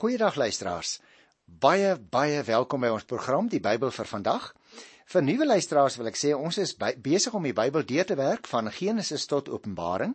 Goeiedag luisteraars. Baie baie welkom by ons program Die Bybel vir vandag. Vir nuwe luisteraars wil ek sê ons is besig om die Bybel deur te werk van Genesis tot Openbaring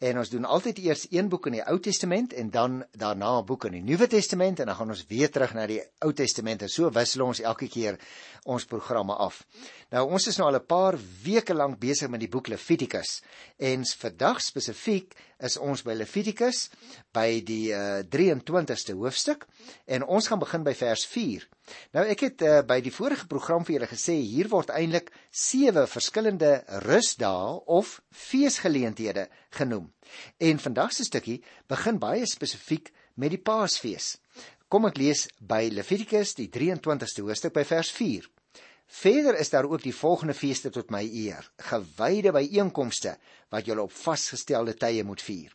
en ons doen altyd eers een boek in die Ou Testament en dan daarna 'n boek in die Nuwe Testament en dan gaan ons weer terug na die Ou Testament en so wissel ons elke keer ons programme af. Nou ons is nou al 'n paar weke lank besig met die boek Levitikus en vandag spesifiek is ons by Levitikus by die uh, 23ste hoofstuk en ons gaan begin by vers 4. Nou ek het uh, by die vorige program vir julle gesê hier word eintlik sewe verskillende rusdae of feesgeleenthede genoem. En vandag se stukkie begin baie spesifiek met die Paasfees. Kom ek lees by Levitikus die 23ste hoofstuk by vers 4. Verder is daar ook die volgende feeste tot my eer, gewyde byeenkomste wat julle op vasgestelde tye moet vier.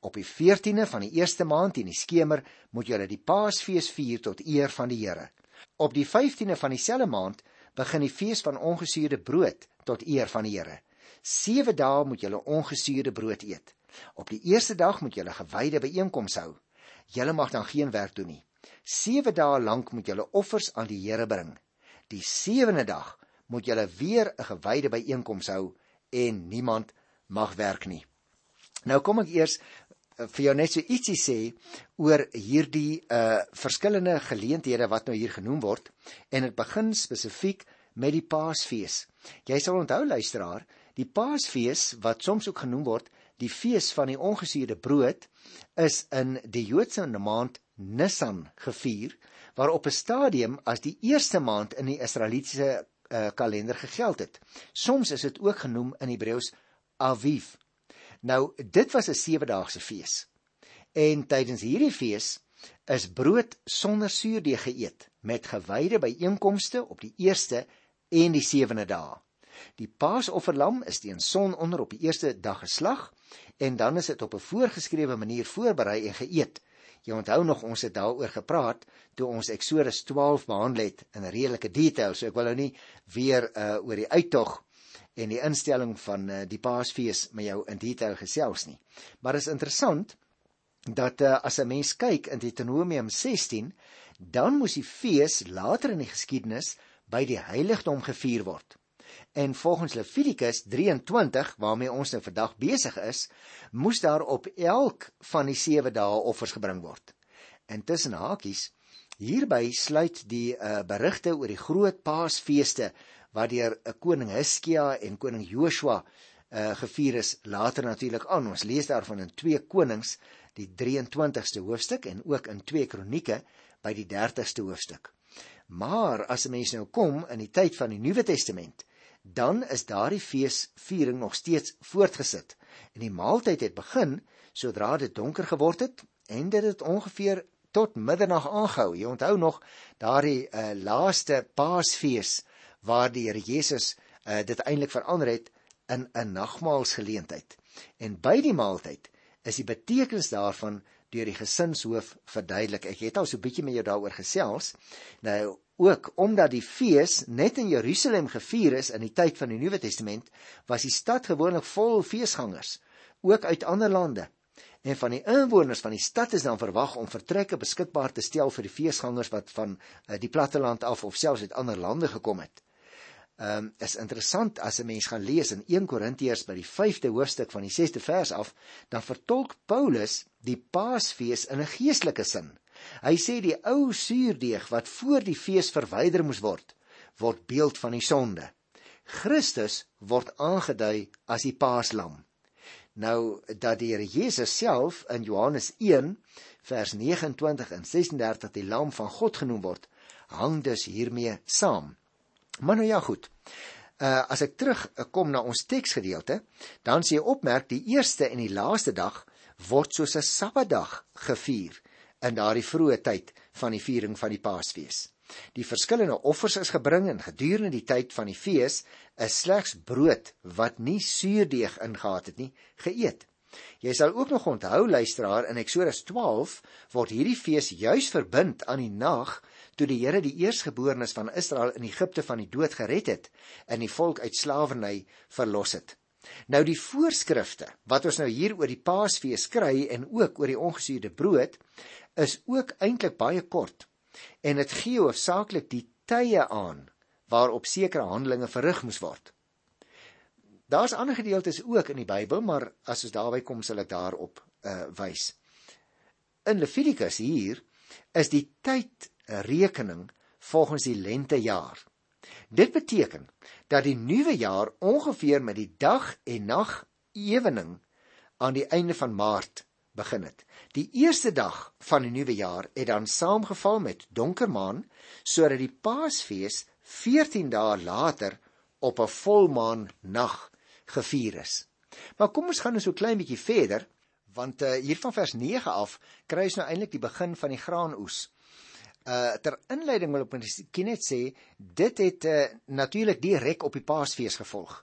Op die 14de van die eerste maand in die skemer moet julle die Paasfees vier tot eer van die Here. Op die 15de van dieselfde maand begin die fees van ongesuurde brood tot eer van die Here. 7 dae moet julle ongesuurde brood eet. Op die eerste dag moet julle gewyde byeenkoms hou. Julle mag dan geen werk doen nie. 7 dae lank moet julle offers aan die Here bring. Die 7de dag moet julle weer 'n gewyde byeenkoms hou en niemand mag werk nie. Nou kom ek eers eh, vir jou net so ietsie sê oor hierdie uh verskillende geleenthede wat nou hier genoem word en dit begin spesifiek met die Paasfees. Jy sal onthou luisteraar, Die Paasfees wat soms ook genoem word die fees van die ongesuurde brood is in die Joodse maand Nisan gevier waarop 'n stadium as die eerste maand in die Israelitiese uh, kalender gegeld het. Soms is dit ook genoem in Hebreëus Aviv. Nou dit was 'n sewe-daagse fees. En tydens hierdie fees is brood sonder suurdeeg geëet met gewyde byeenkomste op die eerste en die sewende dae. Die Paasofferlam is teen son onder op die eerste dag geslag en dan is dit op 'n voorgeskrewe manier voorberei en geëet. Jy onthou nog ons het daaroor gepraat toe ons Eksodus 12 behandel het in redelike detail, so ek wil nou nie weer uh oor die uittog en die instelling van uh, die Paasfees met jou in detail gesels nie. Maar is interessant dat uh, as 'n mens kyk in Deuteronomium 16, dan moes die fees later in die geskiedenis by die heiligdom gevier word. En volgens Levitikus 23 waarmee ons nou vandag besig is, moes daar op elk van die 7 dae offers gebring word. Intussen hakies hierby sluit die uh, berigte oor die groot Paasfeeste wat deur 'n uh, koning Hizkia en koning Joshua uh, gevier is later natuurlik aan. Ons lees daarvan in 2 Konings die 23ste hoofstuk en ook in 2 Kronieke by die 30ste hoofstuk. Maar as 'n mens nou kom in die tyd van die Nuwe Testament, dan is daardie feesviering nog steeds voortgesit en die maaltyd het begin sodra dit donker geword het en dit het ongeveer tot middernag aangehou. Jy onthou nog daardie uh, laaste paasfees waar die Here Jesus uh, dit eintlik verander het in 'n nagmaalsgeleentheid. En by die maaltyd is die betekenis daarvan deur die gesinshoof verduidelik. Ek het al so 'n bietjie met jou daaroor gesels. Nou Ook omdat die fees net in Jerusalem gevier is in die tyd van die Nuwe Testament, was die stad gewoonlik vol feesgangers, ook uit ander lande. En van die inwoners van die stad is dan verwag om vertrekke beskikbaar te stel vir die feesgangers wat van uh, die platteland af of selfs uit ander lande gekom het. Ehm um, is interessant as 'n mens gaan lees in 1 Korintiërs by die 5de hoofstuk van die 6de vers af, dan vertolk Paulus die Paasfees in 'n geestelike sin. Hy sê die ou suurdeeg wat voor die fees verwyder moes word, word beeld van die sonde. Christus word aangedui as die paaslam. Nou dat die Here Jesus self in Johannes 1 vers 29 en 36 die lam van God genoem word, hang dus hiermee saam. Maar nou ja goed. Uh as ek terugkom na ons teksgedeelte, dan sien jy opmerk die eerste en die laaste dag word soos 'n Sabbatdag gevier in daardie vroeë tyd van die viering van die Paasfees. Die verskillende offers is gebring en gedurende die tyd van die fees is slegs brood wat nie suurdeeg ingehaat het nie, geëet. Jy sal ook nog onthou luisteraar in Eksodus 12 word hierdie fees juis verbind aan die nag toe die Here die eersgeborenes van Israel in Egipte van die dood gered het en die volk uit slawerny verlos het. Nou die voorskrifte wat ons nou hier oor die Paasfees kry en ook oor die ongesuurde brood is ook eintlik baie kort. En dit gee hoofsaaklik die tye aan waarop sekere handelinge verrig moes word. Daar's ander gedeeltes ook in die Bybel, maar as ons daarby kom sal ek daarop uh wys. In Levitikus hier is die tydrekening volgens die lentejaar. Dit beteken dat die nuwe jaar ongeveer met die dag en nag ewening aan die einde van Maart begin het. Die eerste dag van die nuwe jaar het dan saamgeval met donker maan sodat die Paasfees 14 dae later op 'n volmaan nag gevier is. Maar kom ons gaan nou so klein bietjie verder want uh, hier van vers 9 af kry ons nou eintlik die begin van die graanoes. Uh ter inleiding wil ek miskien net sê dit het uh, natuurlik direk op die Paasfees gevolg.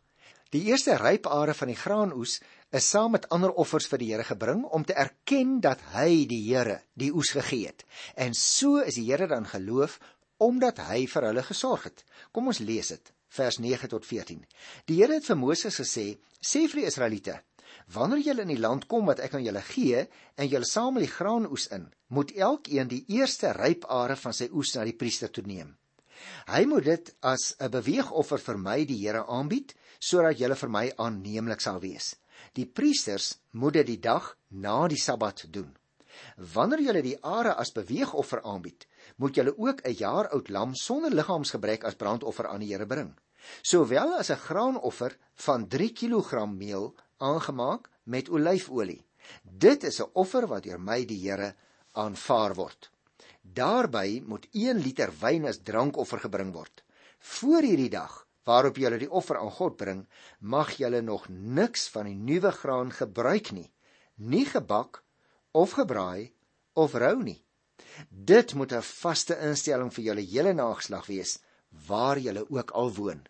Die eerste rypare van die graanoes is saam met ander offers vir die Here gebring om te erken dat hy die Here die oes gegee het. En so is die Here dan geloof omdat hy vir hulle gesorg het. Kom ons lees dit, vers 9 tot 14. Die Here het vir Moses gesê: "Sê vir die Israeliete: Wanneer julle in die land kom wat ek aan julle gee en julle samel die graanoes in, moet elkeen die eerste rypare van sy oes na die priester toe neem. Hy moet dit as 'n beweegoffer vir my die Here aanbied sodat julle vir my aanneemlik sal wees. Die priesters moet dit die dag na die Sabbat doen. Wanneer julle die are as beweegoffer aanbied, moet julle ook 'n jaar oud lam sonder liggaamsgebrek as brandoffer aan die Here bring. Sowel as 'n graanoffer van 3 kg meel aangemaak met olyfolie. Dit is 'n offer wat deur my die Here aanvaar word. Daarby moet 1 liter wyn as drankoffer gebring word. Voor hierdie dag waarop julle die offer aan God bring, mag julle nog niks van die nuwe graan gebruik nie, nie gebak of gebraai of rou nie. Dit moet 'n vaste instelling vir julle hele nageslag wees waar julle ook al woon.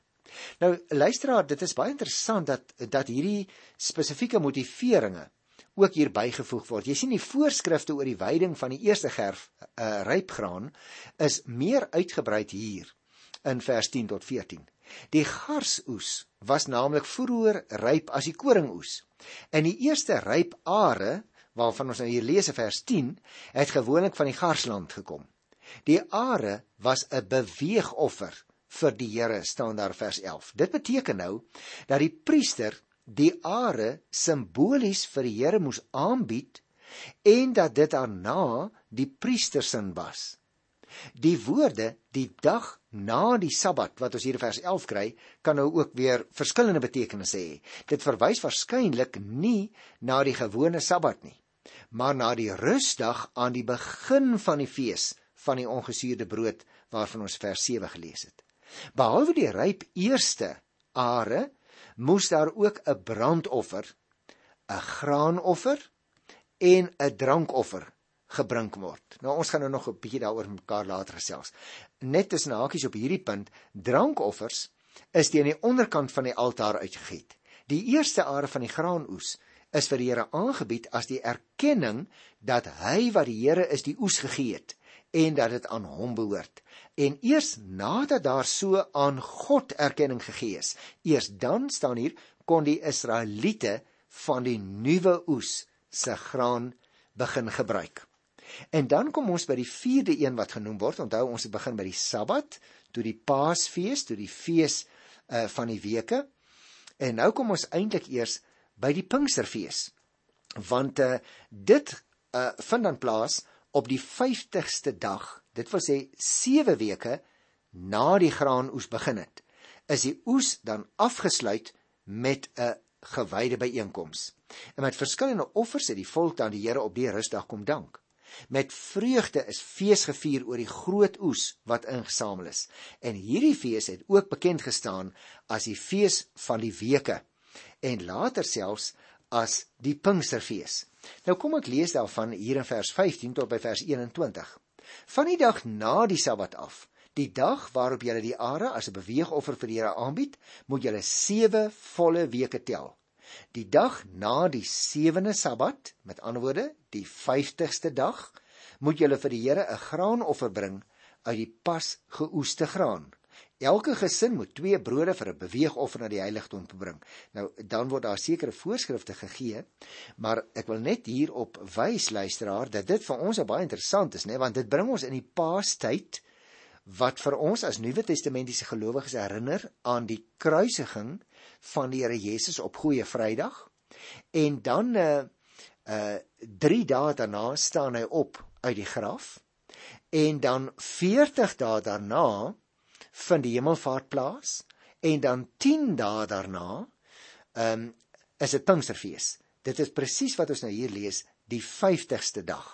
Nou luisteraar, dit is baie interessant dat dat hierdie spesifieke motiveringe ook hier bygevoeg word. Jy sien die voorskrifte oor die veiding van die eerste gerf uh, rypgraan is meer uitgebrei hier in vers 10 tot 14. Die garsoes was naamlik vroeër ryp as die koringoes. En die eerste rypare waarvan ons nou hier lees in vers 10 het gewoonlik van die garsland gekom. Die are was 'n beweegoffer vir die Here staan daar vers 11. Dit beteken nou dat die priester die are simbolies vir die Here moes aanbied en dat dit daarna die priester se was. Die woorde die dag na die Sabbat wat ons hier in vers 11 kry, kan nou ook weer verskillende betekenisse hê. Dit verwys waarskynlik nie na die gewone Sabbat nie, maar na die rusdag aan die begin van die fees van die ongesuurde brood waarvan ons vers 7 gelees het. Behalwe die ryp eerste are, moes daar ook 'n brandoffer, 'n graanoffer en 'n drankoffer gebring word. Nou ons gaan nou nog 'n bietjie daaroor mekaar later gesels. Net tussen hakies op hierdie punt, drankoffers is teen die onderkant van die altaar uitgegiet. Die eerste are van die graanoes is vir die Here aangebied as die erkenning dat hy wat die Here is die oes gegee het en dat dit aan hom behoort. En eers nadat daar so aan God erkenning gegee is, eers dan staan hier kon die Israeliete van die nuwe oes se graan begin gebruik. En dan kom ons by die vierde een wat genoem word. Onthou ons het begin by die Sabbat, toe die Paasfees, toe die fees uh van die weke. En nou kom ons eintlik eers by die Pinksterfees. Want uh dit uh vind dan plaas op die 50ste dag, dit wil sê 7 weke na die graanoes begin het, is die oes dan afgesluit met 'n gewyde byeenkoms. En met verskillende offers het die volk dan die Here op die rusdag kom dank. Met vreugde is fees gevier oor die groot oes wat ingesamel is. En hierdie fees het ook bekend gestaan as die fees van die weke en later selfs as die Pinksterfees. Nou kom ek lees daarvan hier in vers 15 tot by vers 21. Van die dag na die Sabbat af, die dag waarop jy die are as 'n beweegoffer vir die Here aanbied, moet jy 7 volle weke tel. Die dag na die 7de Sabbat, met ander woorde, die 50ste dag, moet jy vir die Here 'n graanoffer bring uit die pas geoeste graan elke gesin moet twee brode vir 'n beweegoffer na die heiligdom bring. Nou dan word daar sekere voorskrifte gegee, maar ek wil net hierop wys luisteraar dat dit vir ons baie interessant is, né, want dit bring ons in die Paastyd wat vir ons as Nuwe Testamentiese gelowiges herinner aan die kruisiging van die Here Jesus op Goeie Vrydag. En dan uh uh 3 dae daarna staan hy op uit die graf en dan 40 dae daarna vind die hemelvaart plaas en dan 10 dae daarna um, is dit Pinksterfees. Dit is presies wat ons nou hier lees, die 50ste dag.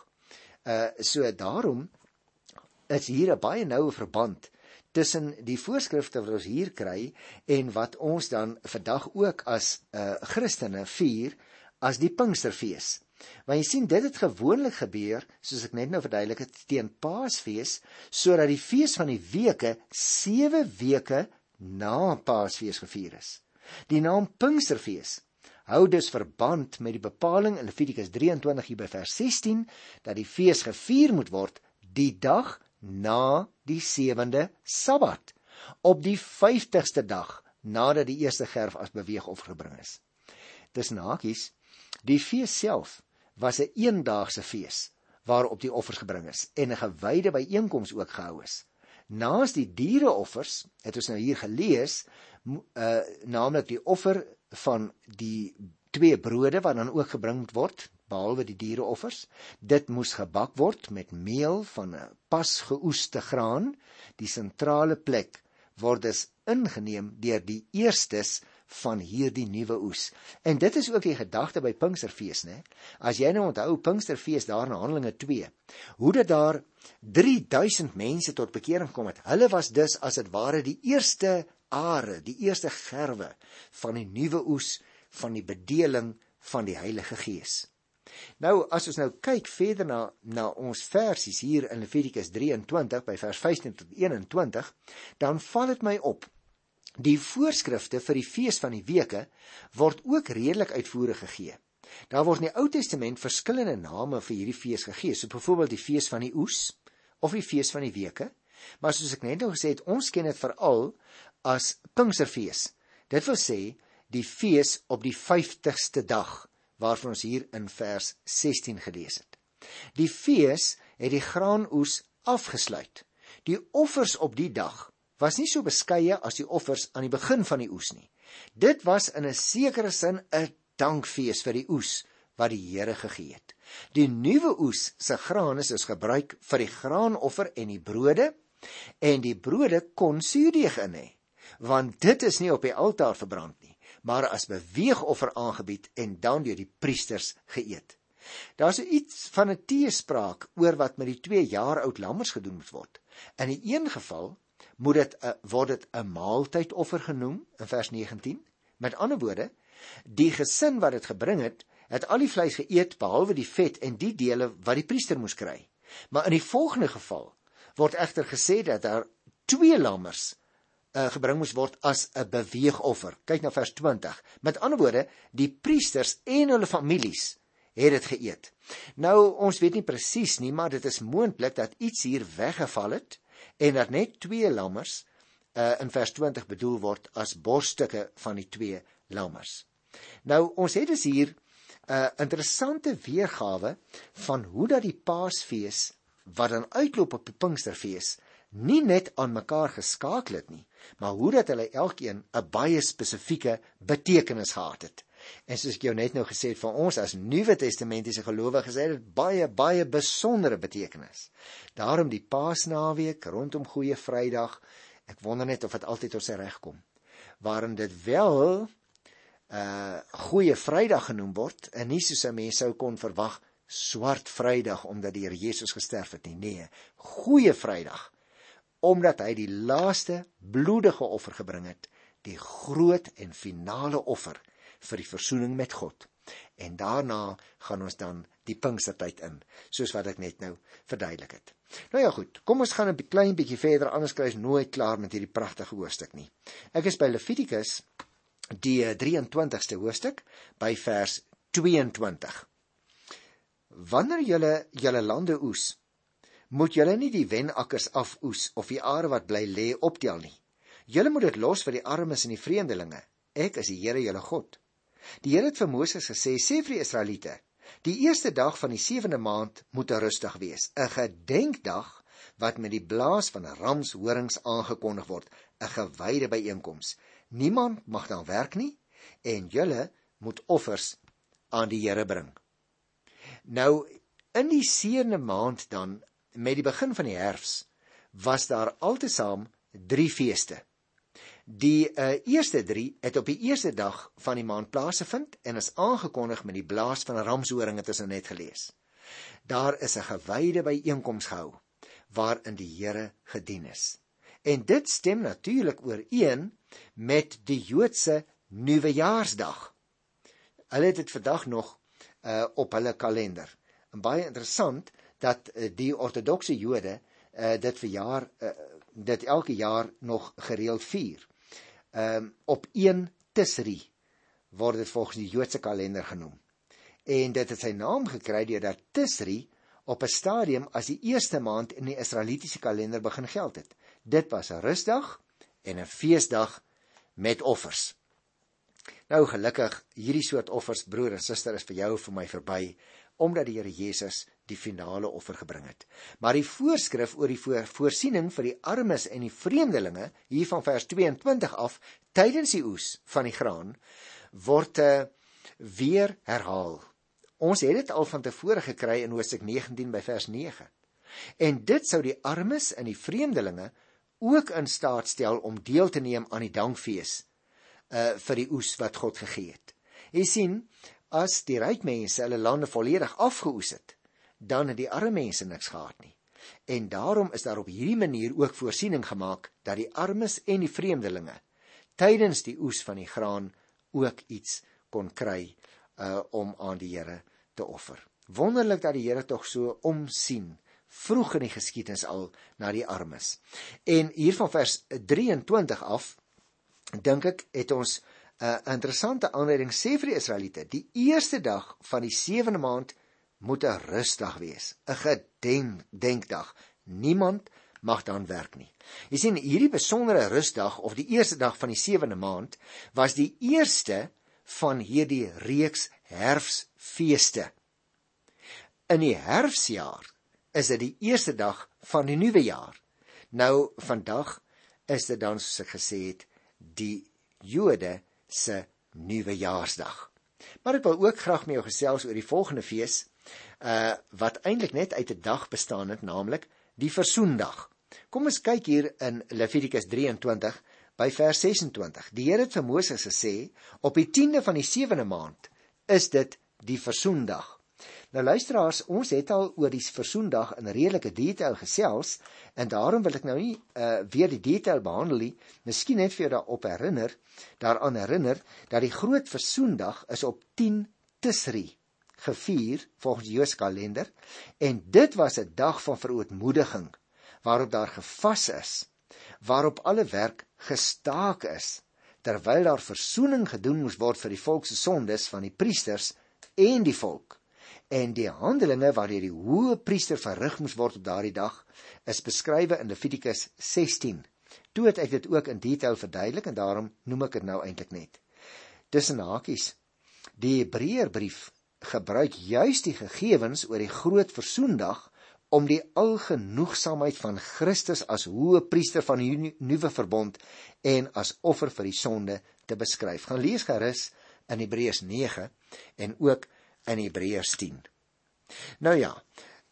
Uh so daarom is hier 'n baie noue verband tussen die voorskrifte wat ons hier kry en wat ons dan vandag ook as uh Christene vier as die Pinksterfees. Want jy sien dit het gewoonlik gebeur, soos ek net nou verduidelik het, teen Paasfees, sodat die fees van die weke 7 weke na Paasfees gevier is. Die naam Pinksterfees hou dus verband met die bepaling in Levitikus 23 hier by vers 16 dat die fees gevier moet word die dag na die 7de Sabbat op die 50ste dag nadat die eerste gerf as beweegoffer gebring is. Dis nakies die fees self was 'n eendaagse fees waarop die offers gebring is en 'n gewyde byeenkoms ook gehou is. Naas die diereoffers het ons nou hier gelees, uh naamlik die offer van die twee brode wat dan ook gebring moet word behalwe die diereoffers. Dit moes gebak word met meel van 'n pas geoeste graan. Die sentrale plek word dus ingeneem deur die eerstes van hierdie nuwe oes. En dit is ook die gedagte by Pinksterfees, né? As jy nou onthou Pinksterfees daar in Handelinge 2, hoe dit daar 3000 mense tot bekering gekom het. Hulle was dus as dit ware die eerste are, die eerste gerwe van die nuwe oes van die bedeling van die Heilige Gees. Nou as ons nou kyk verder na na ons versies hier in Levitikus 23 by vers 15 tot 21, dan val dit my op Die voorskrifte vir die fees van die weke word ook redelik uitvoerig gegee. Daar word in die Ou Testament verskillende name vir hierdie fees gegee, so byvoorbeeld die fees van die oes of die fees van die weke. Maar soos ek net nou gesê het, ons ken dit veral as Pinksterfees. Dit wil sê die fees op die 50ste dag waarvan ons hier in vers 16 gelees het. Die fees het die graanoes afgesluit. Die offers op die dag was nie so beskeie as die offers aan die begin van die oes nie. Dit was in 'n sekere sin 'n dankfees vir die oes wat die Here gegee het. Die nuwe oes se graan is gebruik vir die graanoffer en die brode en die brode kon suurdeeg in hê want dit is nie op die altaar verbrand nie maar as beweegoffer aangebied en dan deur die priesters geëet. Daar's iets van 'n teespraak oor wat met die 2 jaar oud lammers gedoen moet word. In die een geval moet dit uh, word dit 'n maaltydoffer genoem in vers 19. Met ander woorde, die gesin wat dit gebring het, het al die vleis geëet behalwe die vet en die dele wat die priester moes kry. Maar in die volgende geval word egter gesê dat daar twee lammers uh, gebring moes word as 'n beweegoffer. Kyk na vers 20. Met ander woorde, die priesters en hulle families het dit geëet. Nou ons weet nie presies nie, maar dit is moontlik dat iets hier weggeval het en dat net twee lammers uh, in vers 20 bedoel word as borststukke van die twee lammers. Nou ons het dus hier 'n uh, interessante weergawe van hoe dat die Paasfees wat dan uitloop op die Pinksterfees nie net aan mekaar geskakel het nie, maar hoe dat hulle elkeen 'n baie spesifieke betekenis gehad het. En soos ek jou net nou gesê het van ons as Nuwe Testamentiese gelowiges het dit baie baie besondere betekenis. Daarom die Paasnaweek rondom Goeie Vrydag, ek wonder net of dit altyd op sy reg kom. Waarin dit wel uh Goeie Vrydag genoem word en nie soos mense sou kon verwag Swart Vrydag omdat die Here Jesus gesterf het nie. Nee, Goeie Vrydag omdat hy die laaste bloedige offer gebring het, die groot en finale offer vir die versoening met God. En daarna gaan ons dan die Pinkstertyd in, soos wat ek net nou verduidelik het. Nou ja goed, kom ons gaan 'n klein bietjie verder anders kry ons nooit klaar met hierdie pragtige hoofstuk nie. Ek is by Levitikus die 23ste hoofstuk by vers 22. Wanneer julle julle lande oes, moet julle nie die wenakkers afoes of die are wat bly lê optel nie. Julle moet dit los vir die armes en die vreemdelinge. Ek is die Here julle God. Die Here het vir Moses gesê: "Sê vir die Israeliete: Die eerste dag van die sewende maand moet 'n rustdag wees, 'n gedenkdag wat met die blaas van ramshorings aangekondig word, 'n gewyde byeenkoms. Niemand mag dan werk nie en julle moet offers aan die Here bring." Nou in die sewende maand dan met die begin van die herfs was daar altesaam 3 feeste. Die uh, eerste 3 het op die eerste dag van die maand plaasgevind en is aangekondig met die blaas van 'n ramshoring het ons net gelees. Daar is 'n gewyde byeenkoms gehou waarin die Here gedien is. En dit stem natuurlik ooreen met die Joodse Nuwejaarsdag. Hulle het dit vandag nog uh, op hulle kalender. En baie interessant dat uh, die ortodokse Jode uh, dit vir jaar uh, dit elke jaar nog gereeld vier um, op 1 Tisri word dit volgens die Joodse kalender genoem. En dit het sy naam gekry deurdat Tisri op 'n stadium as die eerste maand in die Israelitiese kalender begin geld het. Dit was 'n rusdag en 'n feesdag met offers. Nou gelukkig, hierdie soort offers broer en suster is vir jou en vir my verby omdat die Here Jesus die finale offer gebring het. Maar die voorskrif oor die voor, voorsiening vir die armes en die vreemdelinge hier van vers 22 af tydens die oes van die graan word uh, weer herhaal. Ons het dit al van tevore gekry in Hoofstuk 19 by vers 9. En dit sou die armes en die vreemdelinge ook in staat stel om deel te neem aan die dankfees uh vir die oes wat God gegee het. Jy sien, as die ryk mense hulle lande volledig afgeoes het, dan het die arme mense niks gehad nie. En daarom is daar op hierdie manier ook voorsiening gemaak dat die armes en die vreemdelinge tydens die oes van die graan ook iets kon kry uh om aan die Here te offer. Wonderlik dat die Here tog so omsien vroeg in die geskiedenis al na die armes. En hier van vers 23 af dink ek het ons 'n uh, interessante aanleiding sê vir die Israeliete. Die eerste dag van die 7de maand moet 'n rusdag wees, 'n gedenkdag. Niemand mag dan werk nie. Jy sien, hierdie besondere rusdag of die eerste dag van die 7de maand was die eerste van hierdie reeks herfsfeeste. In die herfsjaar is dit die eerste dag van die nuwe jaar. Nou vandag is dit dan soos ek gesê het, die Jode se nuwe jaarsdag. Maar ek wil ook graag met jou gesels oor die volgende fees, uh wat eintlik net uit 'n dag bestaan het, naamlik die Versoendag. Kom ons kyk hier in Levitikus 23 by vers 26. Die Here het vir Moses gesê, op die 10de van die 7de maand is dit die Versoendag. Nou luisteraars, ons het al oor die Versoendag in redelike detail gesels en daarom wil ek nou nie uh weer die detail behandel nie. Miskien net vir jou daarop herinner, daaraan herinner dat die groot Versoendag is op 10 Tisri gevier volgens die Joodse kalender. En dit was 'n dag van verootmoediging waarop daar gevas is waarop alle werk gestaak is terwyl daar verzoening gedoen moes word vir die volk se sondes van die priesters en die volk. En die handelinge waardeur die hoë priester verrig moes word op daardie dag is beskrywe in Levitikus 16 toe het ek dit ook in detail verduidelik en daarom noem ek dit nou eintlik net. Tussen hakies die Hebreërbrief gebruik juis die gegevens oor die groot versoendag om die algenoegsaamheid van Christus as hoë priester van die nuwe verbond en as offer vir die sonde te beskryf. Gaan lees gerus in Hebreërs 9 en ook in Hebreërs 10. Nou ja,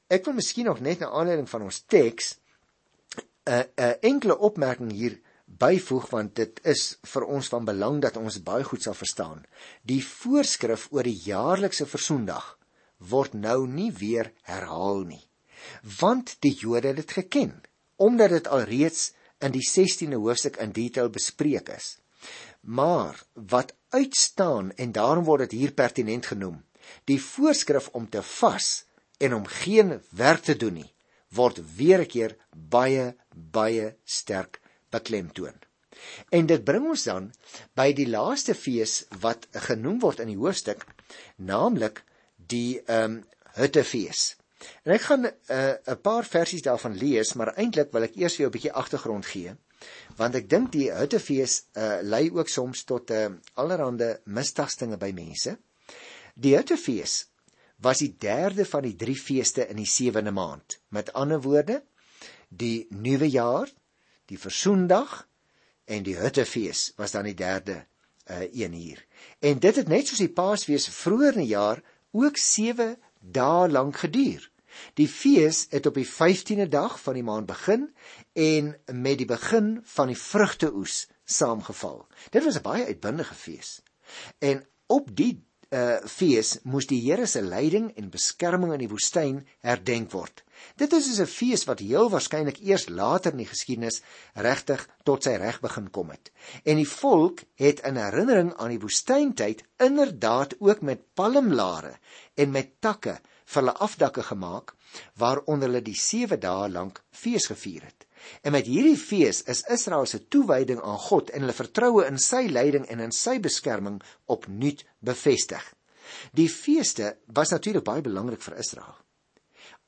ek wil miskien nog net na aanleiding van ons teks 'n uh, 'n uh, enkele opmerking hier byvoeg want dit is vir ons van belang dat ons baie goed sal verstaan. Die voorskrif oor die jaarlikse versoendag word nou nie weer herhaal nie. Want die Jode het dit geken omdat dit alreeds in die 16de hoofstuk in detail bespreek is. Maar wat uitstaan en daarom word dit hier pertinent genoem, die voorskrif om te vas en om geen werk te doen nie, word weer 'n keer baie baie sterk beklemtoon. En dit bring ons dan by die laaste fees wat genoem word in die hoofstuk, naamlik die ehm um, Huttefees. En ek gaan 'n uh, paar versies daarvan lees, maar eintlik wil ek eers vir jou 'n bietjie agtergrond gee. Want ek dink die Huttefees uh, lei ook soms tot 'n uh, allerlei misdagstinge by mense. Die Huttefees was die derde van die drie feeste in die sewende maand. Met ander woorde, die nuwe jaar, die versoendag en die Huttefees was dan die derde uh, een hier. En dit het net soos die Paasfees vroeër in die jaar ook 7 dae lank geduur. Die fees het op die 15de dag van die maand begin en met die begin van die vrugteoes saamgeval. Dit was 'n baie uitbundige fees. En op die uh fees moes die Here se leiding en beskerming in die woestyn herdenk word. Dit is dus 'n fees wat heel waarskynlik eers later in die geskiedenis regtig tot sy reg begin kom het. En die volk het in herinnering aan die woestyntyd inderdaad ook met palmlare en met takke vir hulle afdakke gemaak waaronder hulle die 7 dae lank fees gevier het. En met hierdie fees is Israel se toewyding aan God en hulle vertroue in sy leiding en in sy beskerming opnuut bevestig. Die feeste was natuurlik baie belangrik vir Israel.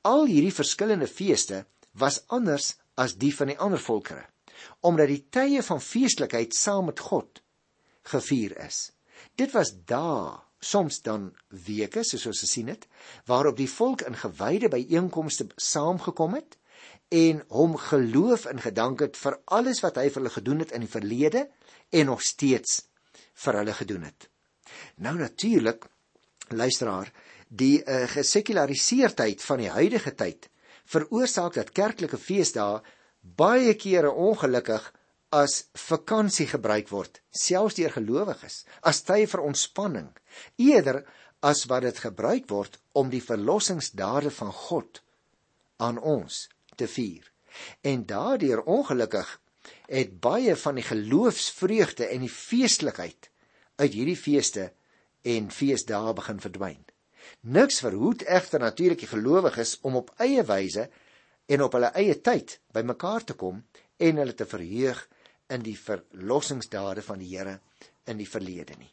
Al hierdie verskillende feeste was anders as die van die ander volkere, omdat die tye van feestelikheid saam met God gevier is. Dit was dae, soms dan weke, soos ons gesien het, waarop die volk in gewyde byeenkomste saamgekom het en hom geloof in gedank het vir alles wat hy vir hulle gedoen het in die verlede en nog steeds vir hulle gedoen het. Nou natuurlik luisteraar, die uh, gesekulariseerdheid van die huidige tyd veroorsaak dat kerklike feesdae baie kere ongelukkig as vakansie gebruik word, selfs deur gelowiges, as tye vir ontspanning, eerder as wat dit gebruik word om die verlossingsdade van God aan ons te vier. En daardeur ongelukkig het baie van die geloofsvreugde en die feestelikheid uit hierdie feeste en feesdae begin verdwyn. Niks verhoed egter natuurlik die gelowiges om op eie wyse en op hulle eie tyd bymekaar te kom en hulle te verheug in die verlossingsdade van die Here in die verlede nie.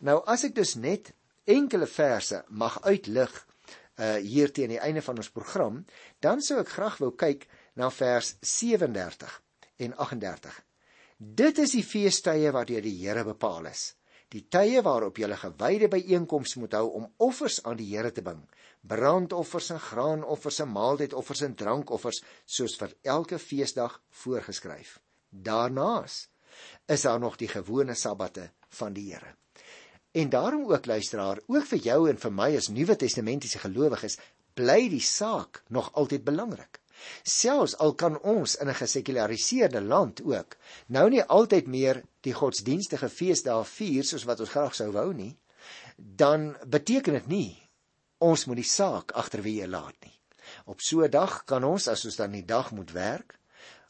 Nou as ek dus net enkele verse mag uitlig uh hier teen die einde van ons program, dan sou ek graag wou kyk na vers 37 en 38. Dit is die feestydde wat deur die Here bepaal is. Die tye waarop 'n gewyde byeenkoms moet hou om offers aan die Here te bring, brandoffers en graanoffers en maaltydoffers en drankoffers soos vir elke feesdag voorgeskryf. Daarnaas is daar nog die gewone sabbate van die Here. En daarom ook luisteraar, ook vir jou en vir my as Nuwe Testamentiese gelowiges, bly die saak nog altyd belangrik. Selfs al kan ons in 'n gesekulariseerde land ook nou nie altyd meer die godsdienstige feesdae vier soos wat ons graag sou wou nie, dan beteken dit nie ons moet die saak agterweë laat nie. Op so 'n dag kan ons as ons dan die dag moet werk,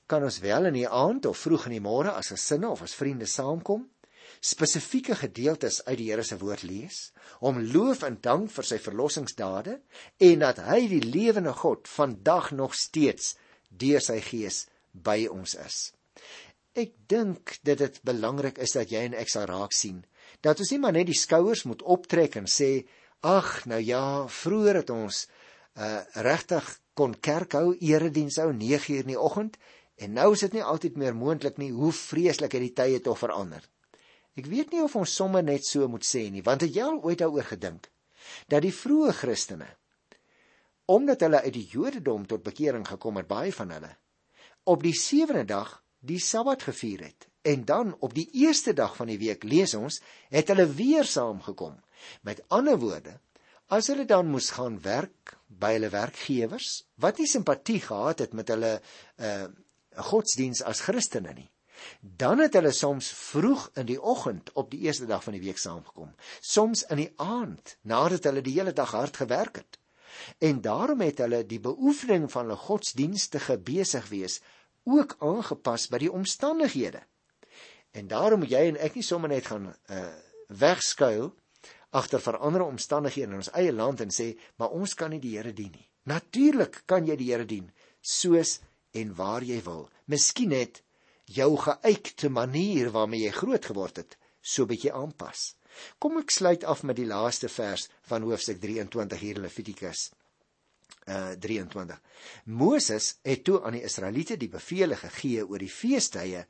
kan ons wel in die aand of vroeg in die môre as gesinne of as vriende saamkom spesifieke gedeeltes uit die Here se woord lees, om loof en dank vir sy verlossingsdade en dat hy die lewende God vandag nog steeds deur sy gees by ons is. Ek dink dit dit belangrik is dat jy en ek sal raak sien dat ons nie maar net die skouers moet optrek en sê ag nou ja vroeër het ons uh regtig kon kerk hou erediens hou 9 uur in die oggend en nou is dit nie altyd meer moontlik nie hoe vreeslik het die tye tog verander Ek weet nie of ons sommer net so moet sê nie, want het jy al ooit daaroor gedink dat die vroeë Christene omdat hulle uit die Jodendom tot bekering gekom het, baie van hulle op die sewende dag die Sabbat gevier het en dan op die eerste dag van die week lees ons het hulle weer saamgekom. Met ander woorde, as hulle dan moes gaan werk by hulle werkgewers wat nie simpatie gehad het met hulle uh godsdiens as Christene nie, Dan het hulle soms vroeg in die oggend op die eerste dag van die week saamgekom, soms in die aand nadat hulle die hele dag hard gewerk het. En daarom het hulle die beoefening van hulle godsdienstige besig wees ook aangepas by die omstandighede. En daarom moet jy en ek nie sommer net gaan uh wegskuil agter veranderde omstandighede in ons eie land en sê, maar ons kan nie die Here dien nie. Natuurlik kan jy die Here dien soos en waar jy wil. Miskien net jou geuite manier waarmee jy groot geword het, so bietjie aanpas. Kom ek sluit af met die laaste vers van hoofstuk 23 hier Levitikus. uh 23. Moses het toe aan die Israeliete die bevele gegee oor die feestydde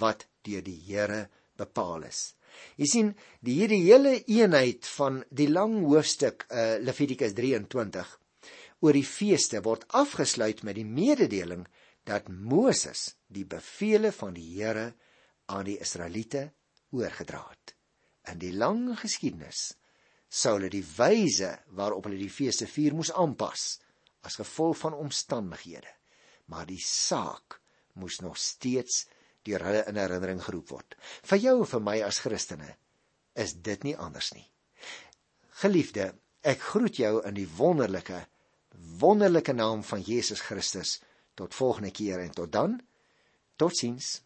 wat deur die Here bepaal is. Jy sien, die hierdie hele eenheid van die lang hoofstuk uh Levitikus 23 oor die feeste word afgesluit met die mededeling dat Moses die bevele van die Here aan die Israeliete oorgedra het. In die lang geskiedenis sou hulle die wyse waarop hulle die feeste vier moes aanpas as gevolg van omstandighede. Maar die saak moes nog steeds deur hulle in herinnering geroep word. Vir jou en vir my as Christene is dit nie anders nie. Geliefde, ek groet jou in die wonderlike wonderlike naam van Jesus Christus. Tot volgende keer en tot dan. Totsiens.